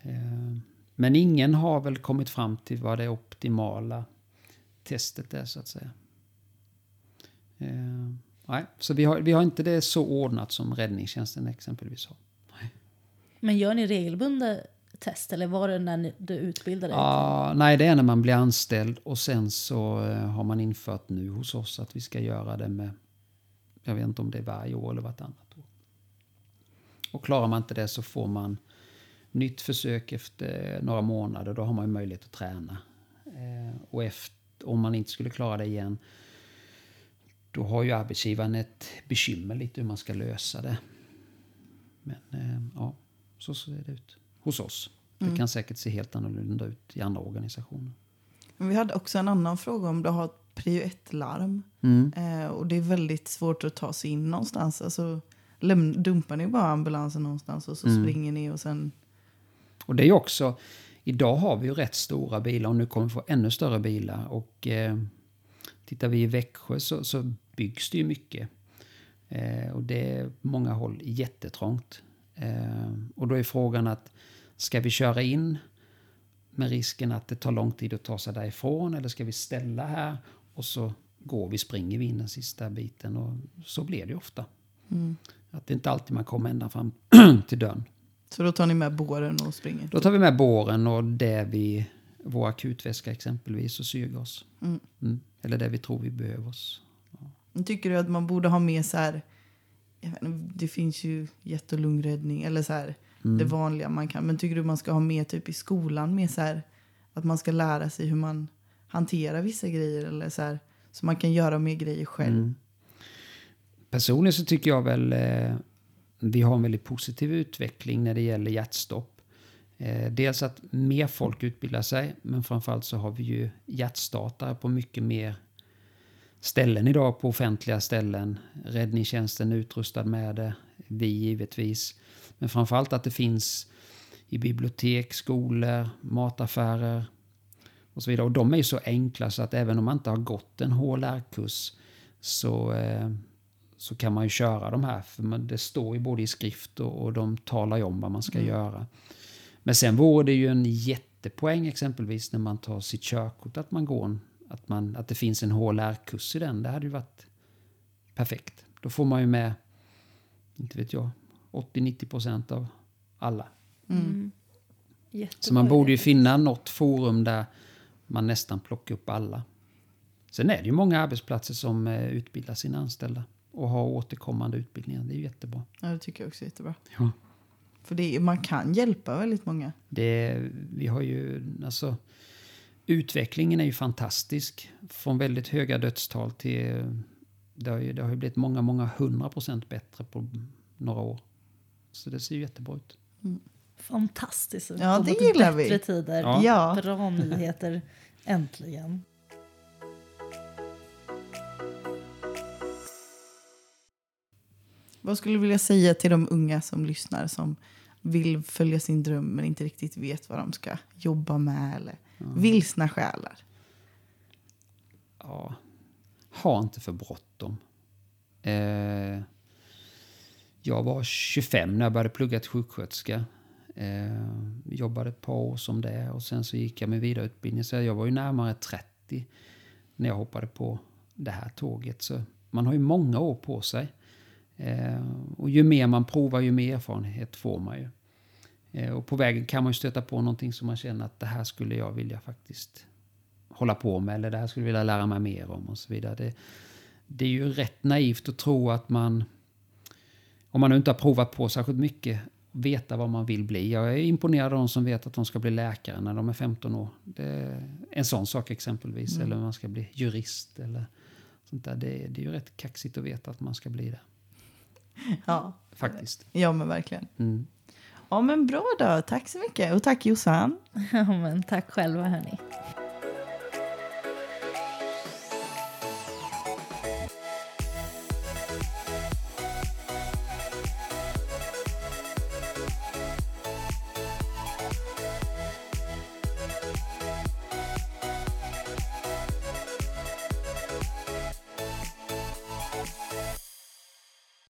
Eh, Men ingen har väl kommit fram till vad det optimala testet är så att säga. Eh, nej, så vi har, vi har inte det så ordnat som räddningstjänsten exempelvis har. Men gör ni regelbundna test eller var det när du utbildade dig? Ah, nej, det är när man blir anställd och sen så eh, har man infört nu hos oss att vi ska göra det med, jag vet inte om det är varje år eller vartannat år. Och klarar man inte det så får man nytt försök efter några månader. Då har man ju möjlighet att träna. Eh, och efter, om man inte skulle klara det igen då har ju arbetsgivaren ett bekymmer lite hur man ska lösa det. Men eh, ja, så ser det ut hos oss. Det Mm. kan säkert se helt annorlunda ut i andra organisationer. Men vi hade också en annan fråga om du har ett prio 1-larm. Mm. Eh, och det är väldigt svårt att ta sig in någonstans. Alltså, läm- dumpar ni bara ambulansen någonstans och så Mm. springer ni och sen... Och det är ju också, idag har vi ju rätt stora bilar och nu kommer vi få ännu större bilar. Och eh, tittar vi i Växjö så, så byggs det ju mycket. Eh, och det är på många håll jättetrångt. Eh, och då är frågan att ska vi köra in med risken att det tar lång tid att ta sig därifrån eller ska vi ställa här och så går vi, springer vi in den sista biten och så blir det ju ofta. Mm. Att det är inte alltid man kommer ända fram till dörren. Så då tar ni med båren och springer? Då tar vi med båren och det vi, vår akutväska exempelvis och syrgas. Mm. Mm. Eller det vi tror vi behöver oss. Tycker du att man borde ha med så här... Det finns ju hjärt och lungräddning eller så här Mm. det vanliga man kan. Men tycker du man ska ha med typ i skolan med så här att man ska lära sig hur man hanterar vissa grejer eller så här så man kan göra mer grejer själv? Mm. Personligen så tycker jag väl eh, vi har en väldigt positiv utveckling när det gäller hjärtstopp. Eh, dels att mer folk utbildar sig, men framförallt så har vi ju hjärtstartare på mycket mer ställen idag på offentliga ställen. Räddningstjänsten är utrustad med det, vi givetvis. Men framförallt att det finns i bibliotek, skolor, mataffärer och så vidare. Och de är ju så enkla så att även om man inte har gått en HLR-kurs så, eh, så kan man ju köra de här. För man, det står ju både i skrift och, och de talar ju om vad man ska göra. Men sen vore det ju en jättepoäng exempelvis när man tar sitt körkort att man går en, att, man, att det finns en HLR-kurs i den. Det hade ju varit perfekt. Då får man ju med, inte vet jag, 80-90 procent av alla. Mm. Så man borde ju finna något forum där man nästan plockar upp alla. Sen är det ju många arbetsplatser som eh, utbildar sina anställda och har återkommande utbildningar. Det är ju jättebra. Ja, det tycker jag också är jättebra. Ja. För det, man kan hjälpa väldigt många. Det, vi har ju, alltså, utvecklingen är ju fantastisk. Från väldigt höga dödstal till... Det har ju, det har ju blivit många, många hundra procent bättre på några år. Så det ser ju jättebra ut. Fantastiskt. Ja, det gillar vi. bättre tider. Ja. Bra nyheter. Äntligen. Vad skulle du vilja säga till de unga som lyssnar som vill följa sin dröm men inte riktigt vet vad de ska jobba med eller vilsna själar? Ja, ha inte för bråttom. Eh, jag var 25 när jag började plugga till sjuksköterska. Eh, jobbade ett par år som det och sen så gick jag med vidareutbildning. Så jag var ju närmare 30 när jag hoppade på det här tåget. Så man har ju många år på sig. Eh, och ju mer man provar ju mer erfarenhet får man ju. Eh, och på vägen kan man ju stöta på någonting som man känner att det här skulle jag vilja faktiskt hålla på med eller det här skulle jag vilja lära mig mer om och så vidare. Det, det är ju rätt naivt att tro att man, om man nu inte har provat på särskilt mycket, veta vad man vill bli. Jag är imponerad av de som vet att de ska bli läkare när de är 15 år. Det är en sån sak exempelvis. Eller man ska bli jurist eller sånt där. Det, det är ju rätt kaxigt att veta att man ska bli det. Ja, Faktiskt. ja men verkligen. Mm. Ja men bra då, tack så mycket och tack Jossan. Ja, men tack själva hörni.